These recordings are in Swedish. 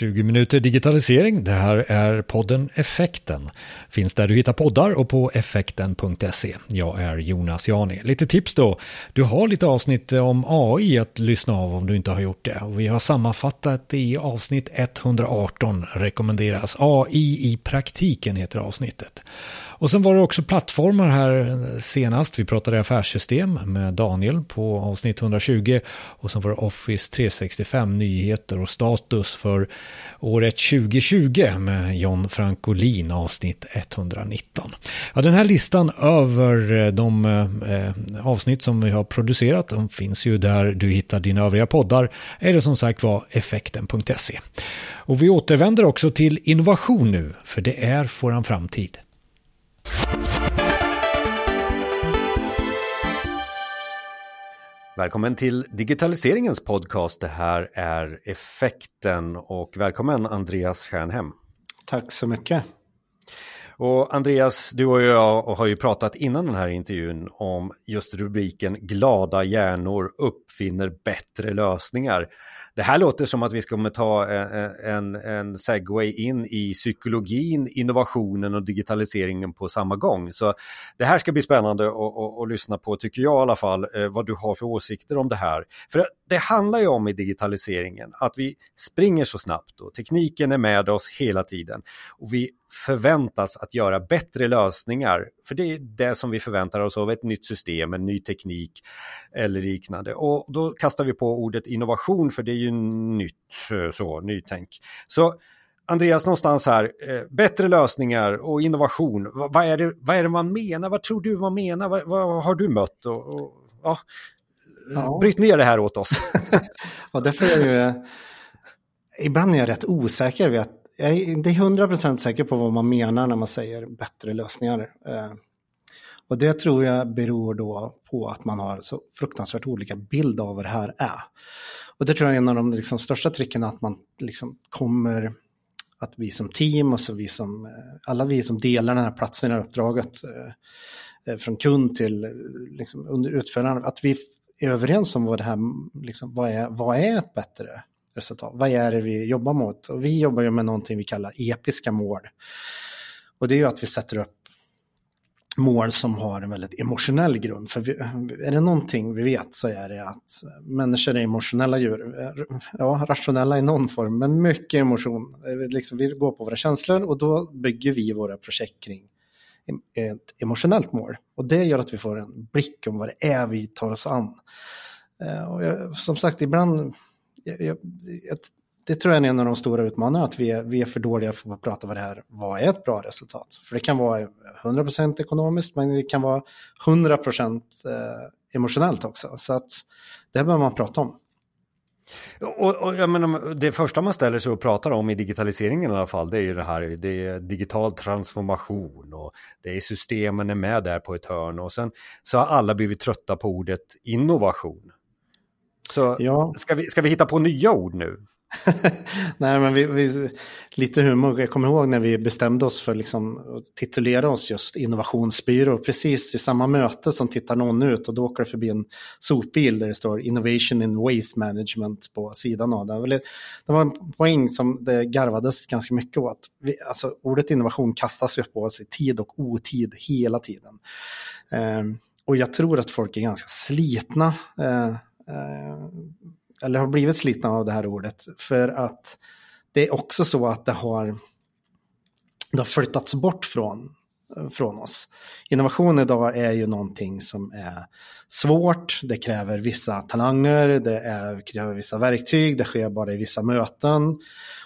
20 minuter digitalisering. Det här är podden Effekten. Finns där du hittar poddar och på effekten.se. Jag är Jonas Jani. Lite tips då. Du har lite avsnitt eh, om AI att lyssna av om du inte har gjort det. vi har sammanfattat det i avsnitt 118 rekommenderas. AI i praktiken heter avsnittet. Och sen var det också plattformar här eh, senast. Vi pratade affärssystem med Daniel på avsnitt 120 och sen var det Office 365 nyheter och status för året 2020 med John Frankolin avsnitt 119. Ja, den här listan över eh, de eh, avsnitt som vi har producerat de finns ju där du hittar dina övriga poddar eller som sagt var effekten.se. Och vi återvänder också till innovation nu för det är våran framtid. Välkommen till digitaliseringens podcast. Det här är Effekten och välkommen Andreas Stjärnhem. Tack så mycket. Och Andreas, du och jag har ju pratat innan den här intervjun om just rubriken Glada hjärnor uppfinner bättre lösningar. Det här låter som att vi ska ta eh, eh, en, en segway in i psykologin, innovationen och digitaliseringen på samma gång. Så det här ska bli spännande att, lyssna på, tycker jag i alla fall, eh, vad du har för åsikter om det här. För det handlar ju om i digitaliseringen att vi springer så snabbt och tekniken är med oss hela tiden. Och vi förväntas att göra bättre lösningar. För det är det som vi förväntar oss av ett nytt system, en ny teknik eller liknande. Och då kastar vi på ordet innovation för det är ju nytt, så, nytänk. Så Andreas, någonstans här, eh, bättre lösningar och innovation. Vad, är det, vad är det man menar? Vad tror du man menar? Vad, vad har du mött? Och, och, ja. Ja. Bryt ner det här åt oss. ja, därför är jag ju... Ibland är jag rätt osäker. Vid att, jag är inte hundra procent säker på vad man menar när man säger bättre lösningar. Eh, och det tror jag beror då på att man har så fruktansvärt olika bild av vad det här är. Och det tror jag är en av de liksom största tricken att man liksom kommer att vi som team och så vi som, eh, alla vi som delar den här platsen, i uppdraget eh, eh, från kund till liksom, under utförande, att vi är överens om vad det här, liksom, vad, är, vad är ett bättre resultat? Vad är det vi jobbar mot? Och vi jobbar ju med någonting vi kallar episka mål. Och det är ju att vi sätter upp mål som har en väldigt emotionell grund. För vi, är det någonting vi vet så är det att människor är emotionella djur. Ja, rationella i någon form, men mycket emotion. Eh, liksom, vi går på våra känslor och då bygger vi våra projekt kring ett emotionellt mål. Och det gör att vi får en blick om vad det är vi tar oss an. Eh, och jag, som sagt, ibland... Jag, jag, det tror jag är en av de stora utmaningarna, att vi är, vi är för dåliga för att prata vad det här, vad är ett bra resultat? För det kan vara 100% ekonomiskt, men det kan vara 100% eh, emotionellt också. Så att det behöver man prata om. Och, och, jag menar, det första man ställer sig och pratar om i digitaliseringen i alla fall, det är ju det här, det är digital transformation och det är systemen är med där på ett hörn och sen så har alla blivit trötta på ordet innovation. Så ja. ska, vi, ska vi hitta på nya ord nu? Nej, men vi, vi, lite humor. Jag kommer ihåg när vi bestämde oss för liksom att titulera oss just innovationsbyrå. Precis i samma möte som tittar någon ut och då åker det förbi en sopbil där det står Innovation in Waste Management på sidan av det. Det var en poäng som det garvades ganska mycket åt. Vi, alltså, ordet innovation kastas ju på oss i tid och otid hela tiden. Eh, och jag tror att folk är ganska slitna. Eh, eh, eller har blivit slitna av det här ordet. För att det är också så att det har, det har flyttats bort från, från oss. Innovation idag är ju någonting som är svårt, det kräver vissa talanger, det är, kräver vissa verktyg, det sker bara i vissa möten.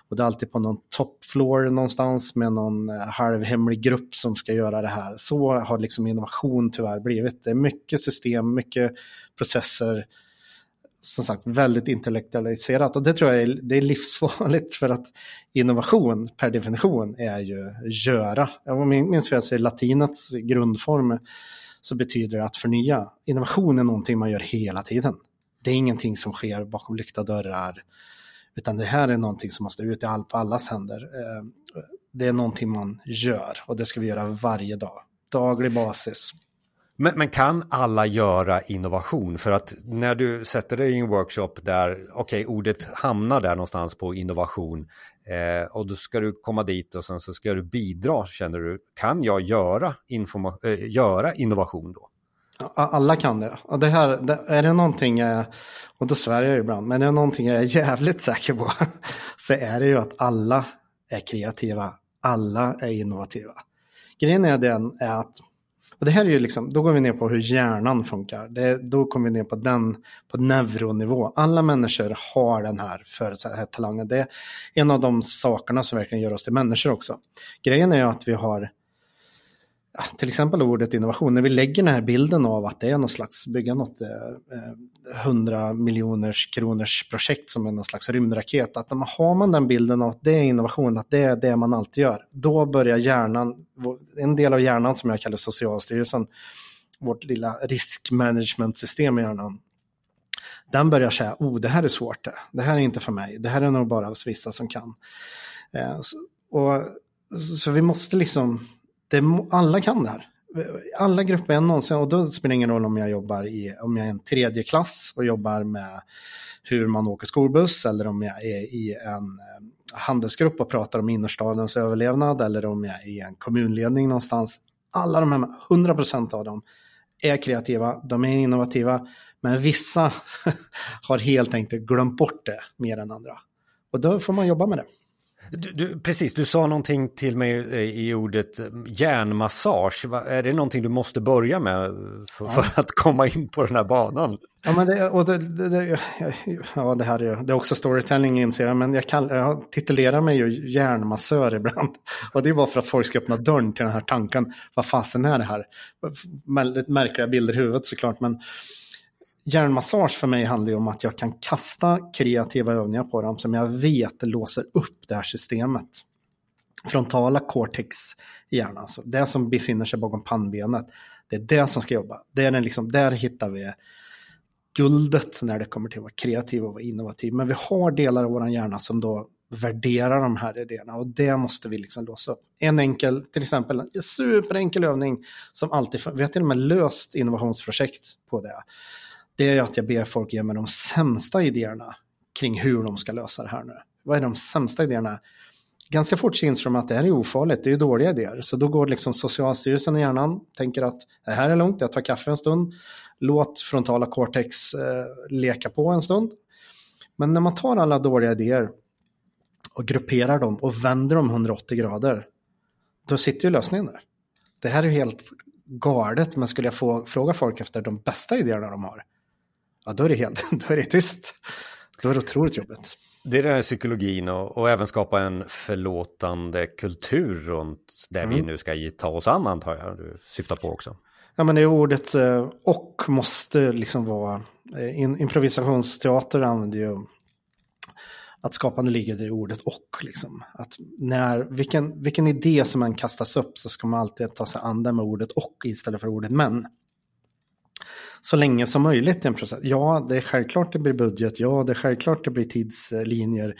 Och det är alltid på någon top floor någonstans med någon eh, halvhemlig grupp som ska göra det här. Så har liksom innovation tyvärr blivit. Det är mycket system, mycket processer, som sagt väldigt intellektualiserat och det tror jag är, det är livsfarligt för att innovation per definition är ju göra. Jag minns jag säger latinets grundform så betyder det att förnya. Innovation är någonting man gör hela tiden. Det är ingenting som sker bakom lyckta dörrar utan det här är någonting som måste ut i all, på allas händer. Eh, det är någonting man gör och det ska vi göra varje dag, daglig basis. Men, men, kan alla göra innovation? För att när du sätter dig i en workshop där, okej, okay, ordet hamnar där någonstans på innovation eh, och då ska du komma dit och sen så ska du bidra, känner du, kan jag göra, äh, göra innovation då? Alla kan det. Och det här, det, är det någonting, och då svär jag ibland, men är det någonting jag är jävligt säker på så är det ju att alla är kreativa, alla är innovativa. Grejen är den är att och det här är ju liksom, då går vi ner på hur hjärnan funkar. Det, då kommer vi ner på den, på neuronivå. Alla människor har den här, för, här talangen. Det är en av de sakerna som verkligen gör oss till människor också. Grejen är ju att vi har till exempel ordet innovation, när vi lägger den här bilden av att det är något slags, bygga något eh, eh 100 miljoners kronors projekt som är någon slags rymdraket, att har man den bilden av att det är innovation, att det är det man alltid gör, då börjar hjärnan, en del av hjärnan som jag kallar Socialstyrelsen, vårt lilla riskmanagementsystem i hjärnan, den börjar säga, oh det här är svårt det, det här är inte för mig, det här är nog bara vissa som kan. Eh, så, och, så vi måste liksom det, alla kan det här. Alla grupper än någonsin, och då spelar det ingen roll om jag jobbar i, om jag är en tredje klass och jobbar med hur man åker skolbuss eller om jag är i en eh, handelsgrupp och pratar om innerstadens överlevnad eller om jag är i en kommunledning någonstans. Alla de här, 100% av dem är kreativa, de är innovativa, men vissa har helt enkelt glömt bort det mer än andra. Och då får man jobba med det. Du, du, precis, du sa någonting till mig eh, i ordet eh, hjärnmassage. Är det någonting du måste börja med för, ja. för att komma in på den här banan? Ja, men det, och det, det, ja, det här är, det är också storytelling inser jag, men jag, kall, jag titulerar mig ju hjärnmassör ibland. Och det är bara för att folk ska öppna dörren till den här tanken. Vad fasen är det här? Väldigt märkliga bilder i huvudet såklart, men hjärnmassage för mig handlar ju om att jag kan kasta kreativa övningar på dem som jag vet låser upp det här systemet. Frontala cortex i hjärnan, alltså det som befinner sig bakom pannbenet. Det är det som ska jobba. Det är den liksom, där hittar vi guldet när det kommer till att vara kreativ och vara innovativ. Men vi har delar av vår hjärna som då värderar de här idéerna och det måste vi liksom låsa upp. En enkel, till exempel en superenkel övning som alltid, vi har till och med löst innovationsprojekt på det det är att jag ber folk ge mig de sämsta idéerna kring hur de ska lösa det här nu. Vad är de sämsta idéerna? Ganska fort syns de att det här är ofarligt, det är dåliga idéer. Så då går liksom Socialstyrelsen i hjärnan, tänker att det här är lugnt, jag tar kaffe en stund, låt frontala cortex eh, leka på en stund. Men när man tar alla dåliga idéer och grupperar dem och vänder dem 180 grader, då sitter ju lösningen där. Det här är helt galet, men skulle jag få fråga folk efter de bästa idéerna de har, ja då är det helt, då är det tyst. Då är det otroligt jobbigt. Det är den här psykologin och, och även skapa en förlåtande kultur runt det mm. vi nu ska ta oss an antar jag du syftar på också. Ja men det är ordet eh, och måste liksom vara, eh, improvisationsteater använder ju att skapande ligger i ordet och. Liksom. Att när, vilken, vilken idé som än kastas upp så ska man alltid ta sig an den med ordet och istället för ordet men så länge som möjligt i en process. Ja, det är självklart det blir budget, ja, det är självklart det blir tidslinjer,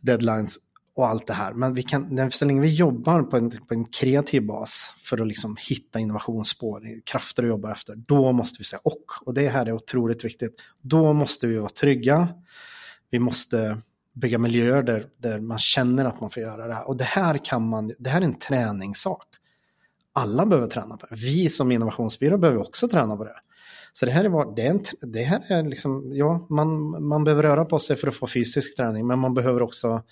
deadlines och allt det här. Men vi kan, så länge vi jobbar på en, på en kreativ bas för att liksom hitta innovationsspår, krafter att jobba efter, då måste vi säga och. Och det här är otroligt viktigt. Då måste vi vara trygga. Vi måste bygga miljöer där, där man känner att man får göra det här. Och det här kan man, det här är en träningssak. Alla behöver träna på det. Vi som innovationsbyrå behöver också träna på det. Så det här är, det är, en, det här är liksom, ja, man, man behöver röra på sig för att få fysisk träning, men man behöver också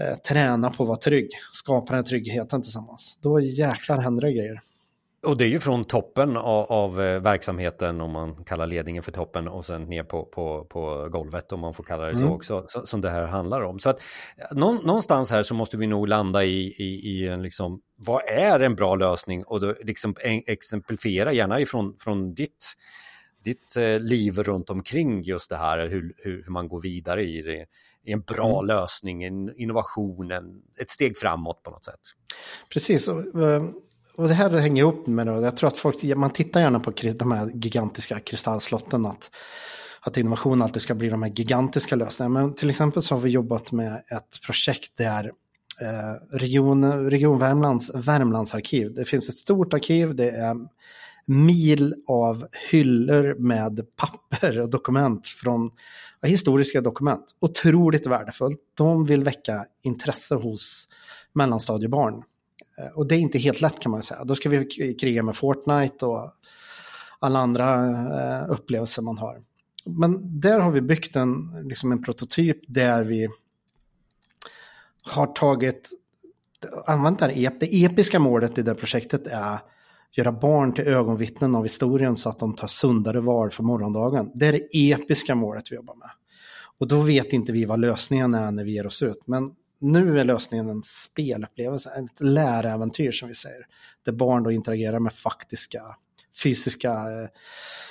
eh, träna på att vara trygg, skapa den här tryggheten tillsammans. Då jäklar händer det grejer. Och det är ju från toppen av, av, eh, verksamheten, om man kallar ledningen för toppen, och sen ner på, på, på golvet, om man får kalla det så mm. också, så, som det här handlar om. Så att någonstans här så måste vi nog landa i, i, i en liksom, vad är en bra lösning? Och då liksom exemplifiera gärna ifrån från ditt, ditt eh, liv runt omkring just det här, hur, hur, man går vidare i det i en bra mm. lösning, en innovation, en, ett steg framåt på något sätt. Precis, och, eh, och det här hänger ihop med det. Jag tror att folk, man tittar gärna på de här gigantiska kristallslotten. Att, att innovation alltid ska bli de här gigantiska lösningarna. Men till exempel så har vi jobbat med ett projekt där eh, region, region Värmlands Värmlandsarkiv. Det finns ett stort arkiv, det är mil av hyllor med papper och dokument från ja, historiska dokument. Otroligt värdefullt. De vill väcka intresse hos mellanstadiebarn. Eh, och det är inte helt lätt kan man säga. Då ska vi kriga med Fortnite och alla andra eh, upplevelser man har. Men där har vi byggt en, liksom en prototyp där vi har tagit, använt det, här, det episka målet i det projektet är göra barn till ögonvittnen av historien så att de tar sundare val för morgondagen. Det är det episka målet vi jobbar med. Och då vet inte vi vad lösningen är när vi ger oss ut. Men nu är lösningen en spelupplevelse, ett läräventyr som vi säger. Där barn då interagerar med faktiska, fysiska eh,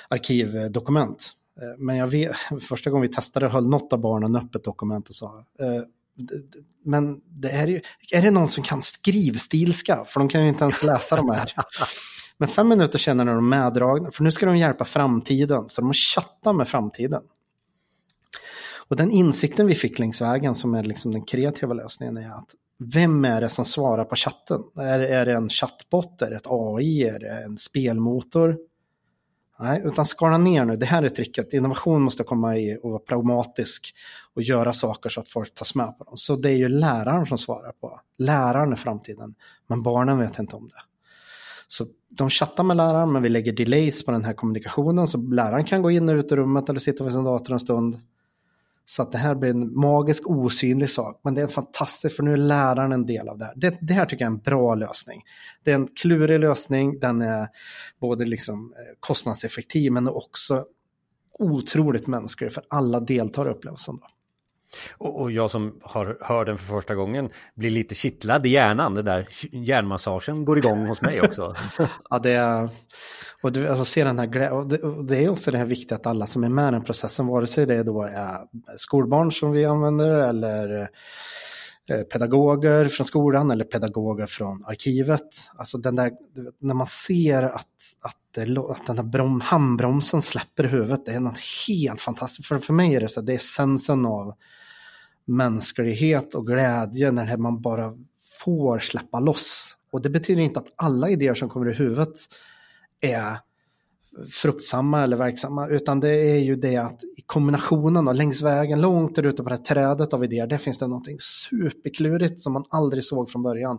arkivdokument. Eh, men jag vet, första gången vi testade höll något av barnen upp ett dokument och sa eh, men det är, ju, är det någon som kan skrivstilska? För de kan ju inte ens läsa de här. Men fem minuter senare är de meddragna, för nu ska de hjälpa framtiden. Så de har chattat med framtiden. Och den insikten vi fick längs vägen som är liksom den kreativa lösningen är att vem är det som svarar på chatten? Är, är det en chattbot? Är det ett AI? Är det en spelmotor? Nej, utan skala ner nu. Det här är tricket. Innovation måste komma i och vara pragmatisk och göra saker så att folk tas med på dem. Så det är ju läraren som svarar på. Läraren är framtiden, men barnen vet inte om det. Så de chattar med läraren, men vi lägger delays på den här kommunikationen så läraren kan gå in och ut i rummet eller sitta vid sin dator en stund så att det här blir en magisk osynlig sak. Men det är fantastiskt för nu är läraren en del av det här. Det, det, här tycker jag är en bra lösning. Det är en klurig lösning. Den är både liksom eh, kostnadseffektiv men också otroligt mänsklig för alla deltar i upplevelsen. Då. Och, och, jag som har hört den för första gången blir lite kittlad i hjärnan. Det där hjärnmassagen går igång hos mig också. ja, det är... Och du, alltså, se den här och det, och det är också det här viktiga att alla som är med i den processen, vare sig det då är skolbarn som vi använder eller eh, pedagoger från skolan eller pedagoger från arkivet. Alltså den där, när man ser att, att, det, att den där brom, handbromsen släpper i huvudet, det är något helt fantastiskt. För, för mig är det så det är essensen av mänsklighet och glädje när man bara får släppa loss. Och det betyder inte att alla idéer som kommer i huvudet är fruktsamma eller verksamma, utan det är ju det att i kombinationen och längs vägen, långt där ute på det här trädet av idéer, där finns det någonting superklurigt som man aldrig såg från början.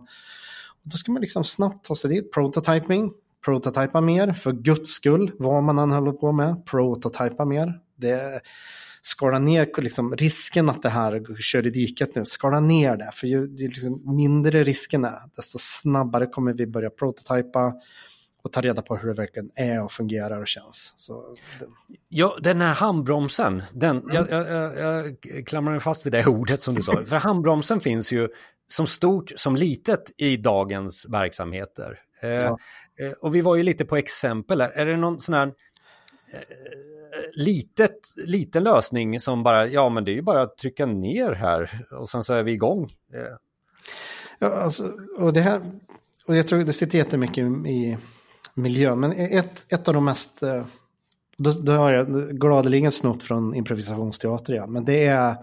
Och då ska man liksom snabbt ta sig dit, prototyping, prototypa mer, för guds skull, vad man än håller på med, prototypa mer. Det skala ner liksom, risken att det här kör i diket nu, skala ner det, för ju, ju liksom mindre risken är, desto snabbare kommer vi börja prototypa, och ta reda på hur det verkligen är och fungerar och känns. Så, Ja, den här handbromsen, den, mm. jag, jag, jag, jag klamrar mig fast vid det ordet som du sa. För handbromsen finns ju som stort som litet i dagens verksamheter. Eh, ja. Eh, och vi var ju lite på exempel här. Är det någon sån här eh, litet, liten lösning som bara, ja men det är ju bara att trycka ner här och sen så är vi igång. Eh. Ja, alltså, och det här, och jag tror det sitter jättemycket i miljö. Men e- ett, ett av de mest, eh, då, då har jag gladeligen snott från improvisationsteater igen, men det är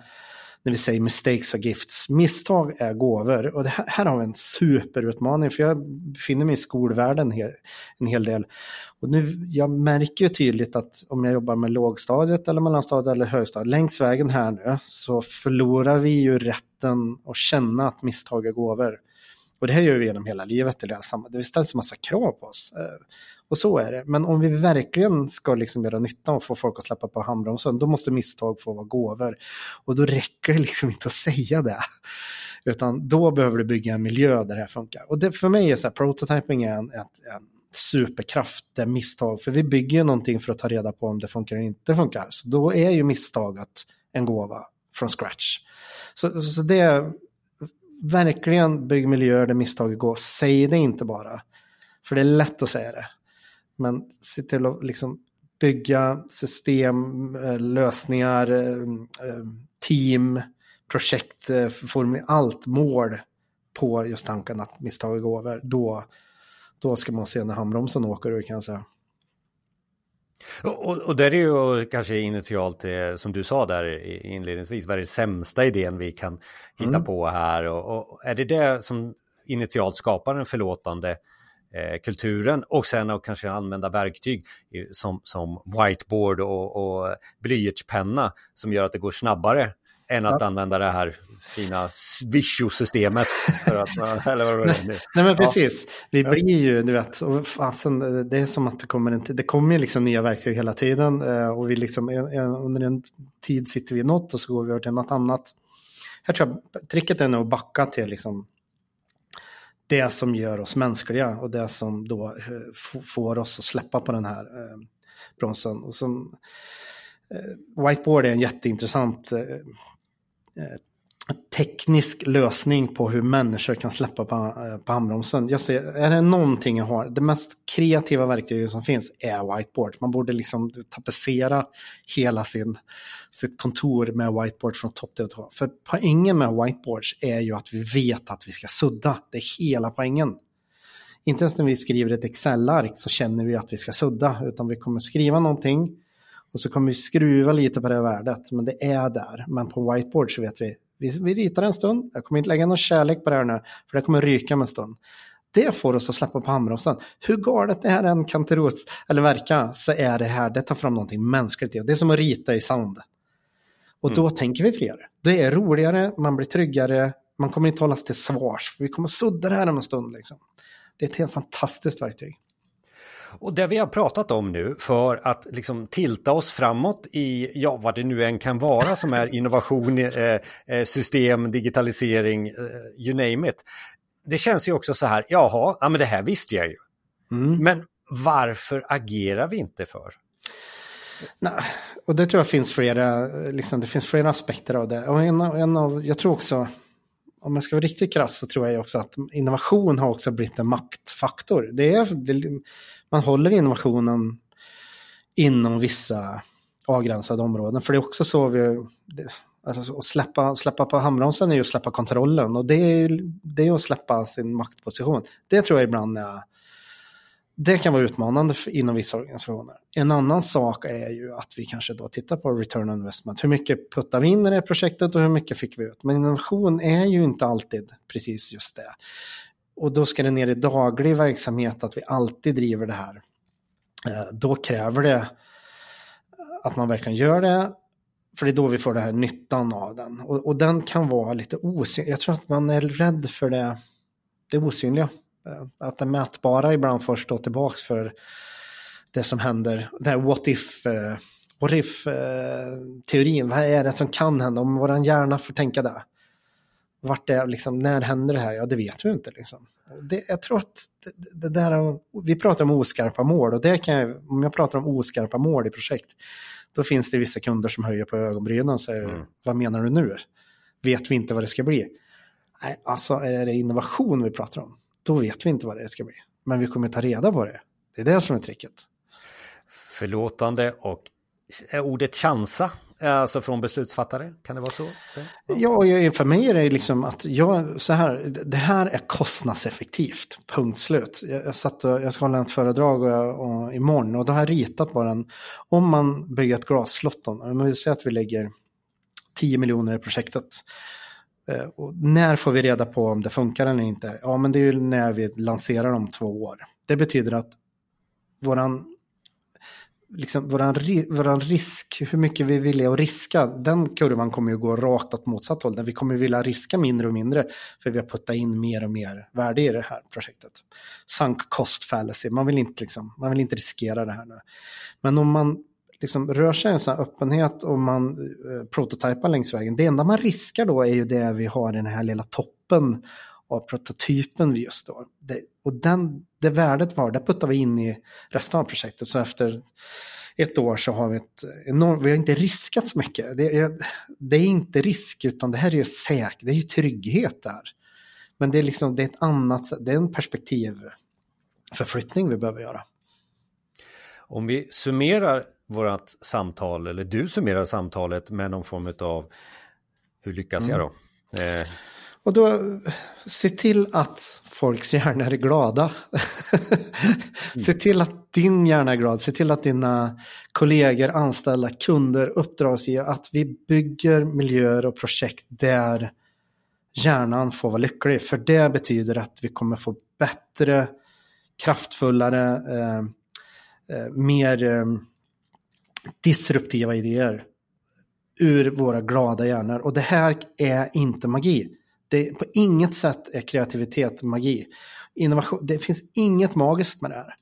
när vi säger mistakes are gifts. Misstag är gåvor. Och det här, här har vi en superutmaning, för jag befinner mig i skolvärlden en hel, en hel del. Och nu, jag märker ju tydligt att om jag jobbar med lågstadiet eller mellanstadiet eller högstadiet, längs vägen här nu, så förlorar vi ju rätten att känna att misstag är gåvor. Och det här gör vi genom hela livet. Det ställs en massa krav på oss. Eh, och så är det. Men om vi verkligen ska liksom göra nytta och få folk att släppa på handbromsen, då måste misstag få vara gåvor. Och då räcker det liksom inte att säga det. Utan då behöver du bygga en miljö där det här funkar. Och det, för mig är så här, prototyping är en, en, en superkraft, det är misstag. För vi bygger ju någonting för att ta reda på om det funkar eller inte funkar. Så då är ju misstaget en gåva från scratch. Så, så det verkligen bygg miljöer där misstag går. Säg det inte bara. För det är lätt att säga det. Men se till att liksom bygga system, eh, lösningar, eh, eh, team, projekt, allt mål på just tanken att misstag går över. Då, då ska man se när handbromsen åker ur kan jag säga. Och, och där är ju kanske initialt, eh, som du sa där inledningsvis, vad är det sämsta idén vi kan hitta mm. på här? Och, och, är det det som initialt skapar en förlåtande eh, kulturen och sen att kanske använda verktyg som, som whiteboard och, och blyertspenna som gör att det går snabbare än att ja. använda det här fina Visio-systemet. eller vad det nej, nej men precis, vi blir ju, du vet, och fasen, det är som att det kommer, en, det kommer liksom nya verktyg hela tiden eh, och vi liksom, under en tid sitter vi i något och så går vi över till något annat. Jag tror att tricket är nog att backa till liksom det som gör oss mänskliga och det som då eh, får oss att släppa på den här eh, bromsen. Och som, whiteboard är en jätteintressant Eh, Eh, teknisk lösning på hur människor kan släppa på, eh, på handbromsen. Jag ser, är det någonting jag har, det mest kreativa verktyget som finns är whiteboard. Man borde liksom tapetsera hela sin, sitt kontor med whiteboard från topp till tå. För poängen med whiteboards är ju att vi vet att vi ska sudda. Det är hela poängen. Inte ens när vi skriver ett Excel-ark så känner vi att vi ska sudda, utan vi kommer skriva någonting och så kommer vi skruva lite på det värdet, men det är där. Men på whiteboard så vet vi, vi, vi ritar en stund, jag kommer inte lägga någon kärlek på det här nu, för det kommer ryka med en stund. Det får oss att släppa på handbromsen. Hur galet det här än kan rots, eller verka, så är det här, det tar fram någonting mänskligt. Det är som att rita i sand. Och då mm. tänker vi friare. Det är roligare, man blir tryggare, man kommer inte hållas till svars. Vi kommer sudda det här om en stund. Liksom. Det är ett helt fantastiskt verktyg. Och det vi har pratat om nu för att liksom tilta oss framåt i, ja vad det nu än kan vara som är innovation, eh, eh, system, digitalisering, eh, you name it. Det känns ju också så här, jaha, ja men det här visste jag ju. Mm. Men varför agerar vi inte för? Nej, och det tror jag finns flera, liksom, det finns flera aspekter av det. Och en, en av, jag tror också, om jag ska vara riktigt krass så tror jag också att innovation har också blivit en maktfaktor. Det är, det, man håller innovationen inom vissa avgränsade områden. För det är också så vi... Alltså, att släppa, släppa på handbromsen är ju att släppa kontrollen och det är, det är att släppa sin maktposition. Det tror jag ibland är... Det kan vara utmanande inom vissa organisationer. En annan sak är ju att vi kanske då tittar på return on investment. Hur mycket puttar vi in i det projektet och hur mycket fick vi ut? Men innovation är ju inte alltid precis just det och då ska det ner i daglig verksamhet att vi alltid driver det här. Eh, då kräver det eh, att man verkligen gör det. För det är då vi får den här nyttan av den. Och, och den kan vara lite osynlig. Jag tror att man är rädd för det, det osynliga. Eh, att det mätbara ibland får stå tillbaka för det som händer. Det här what if, uh, what if uh, teorin. Vad är det som kan hända om vår hjärna får tänka det? Vart det, liksom, när händer det här? Ja, det vet vi inte. Liksom. Det, jag tror att det, det, där, vi pratar om oskarpa mål och det kan jag, om jag pratar om oskarpa mål i projekt, då finns det vissa kunder som höjer på ögonbrynen och säger, mm. vad menar du nu? Vet vi inte vad det ska bli? Nej, alltså är det innovation vi pratar om, då vet vi inte vad det ska bli. Men vi kommer ta reda på det. Det är det som är tricket. Förlåtande och ordet chansa Alltså från beslutsfattare, kan det vara så? Ja, ja för mig är det liksom att jag, så här, det här är kostnadseffektivt, punkt slut. Jag, jag, satt och, jag ska hålla ett föredrag och, och, imorgon och då har jag ritat bara en, om man bygger ett glasslott, om vi säger att vi lägger 10 miljoner i projektet. Eh, och när får vi reda på om det funkar eller inte? Ja, men det är ju när vi lanserar om två år. Det betyder att våran liksom våran, våran risk, hur mycket vi vill att riska, den kurvan kommer ju gå rakt åt motsatt håll. Där vi kommer vilja riska mindre och mindre för vi har puttat in mer och mer värde i det här projektet. Sunk cost fallacy, man vill inte, liksom, man vill inte riskera det här nu. Men om man liksom rör sig i en sån här öppenhet och man eh, prototypar längs vägen, det enda man riskar då är ju det vi har i den här lilla toppen av prototypen vi just då. Det, och den, det värdet var, det puttar vi in i resten av projektet. Så efter ett år så har vi ett enormt, vi har inte riskat så mycket. Det är, det är inte risk utan det här är ju säkert, det är ju trygghet där. Men det är liksom, det är ett annat, det är en perspektivförflyttning vi behöver göra. Om vi summerar vårt samtal, eller du summerar samtalet med någon form av hur lyckas jag då? Mm. Eh, och då, se till att folks hjärnor är glada. Mm. se till att din hjärna är glad, se till att dina kollegor, anställda, kunder, uppdragsgivare, att vi bygger miljöer och projekt där hjärnan får vara lycklig. För det betyder att vi kommer få bättre kraftfullare, eh, eh, mer eh, disruptiva idéer ur våra glada hjärnor. Och det här är inte magi. Det är på inget sätt är kreativitet magi. Innovation, det finns inget magiskt med det här.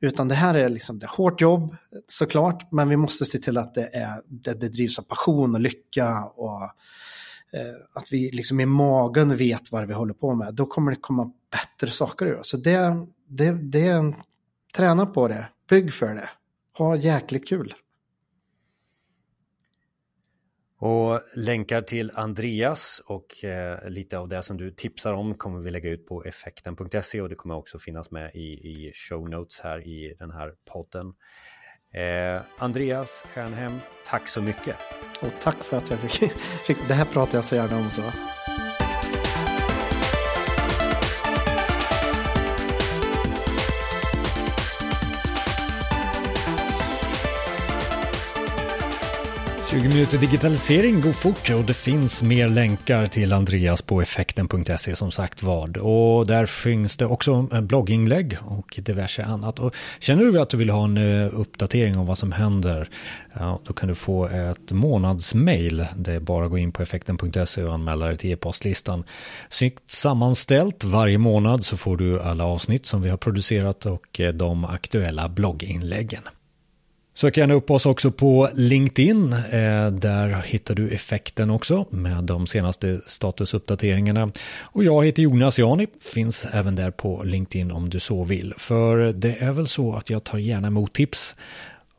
Utan det här är liksom det är hårt jobb såklart, men vi måste se till att det, är, det, det drivs av passion och lycka och eh, att vi liksom i magen vet vad vi håller på med. Då kommer det komma bättre saker ur. Så det, det, det, träna på det, bygg för det, ha jäkligt kul. Och länkar till Andreas och eh, lite av det som du tipsar om kommer vi lägga ut på effekten.se och det kommer också finnas med i, i show notes här i den här podden. Eh, Andreas Stjernhem, tack så mycket. Och tack för att jag fick, fick det här pratar jag så gärna om så. 20 minuter digitalisering går fort och det finns mer länkar till Andreas på effekten.se som sagt vad. Och där finns det också eh, blogginlägg och diverse annat. Och känner du att du vill ha en eh, uppdatering om vad som händer, ja, då kan du få ett månadsmail. Det är bara att gå in på effekten.se och anmäla dig till e-postlistan. Snyggt sammanställt varje månad så får du alla avsnitt som vi har producerat och eh, de aktuella blogginläggen. Sök gärna upp oss också på LinkedIn. Eh, där hittar du effekten också med de senaste statusuppdateringarna. Och jag heter Jonas Jani, finns även där på LinkedIn om du så vill. För det är väl så att jag tar gärna emot tips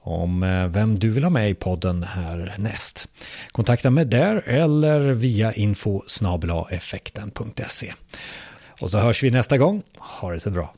om eh, vem du vill ha med i podden här näst. Kontakta mig där eller via info effekten.se. Och så hörs vi nästa gång. Ha det så bra.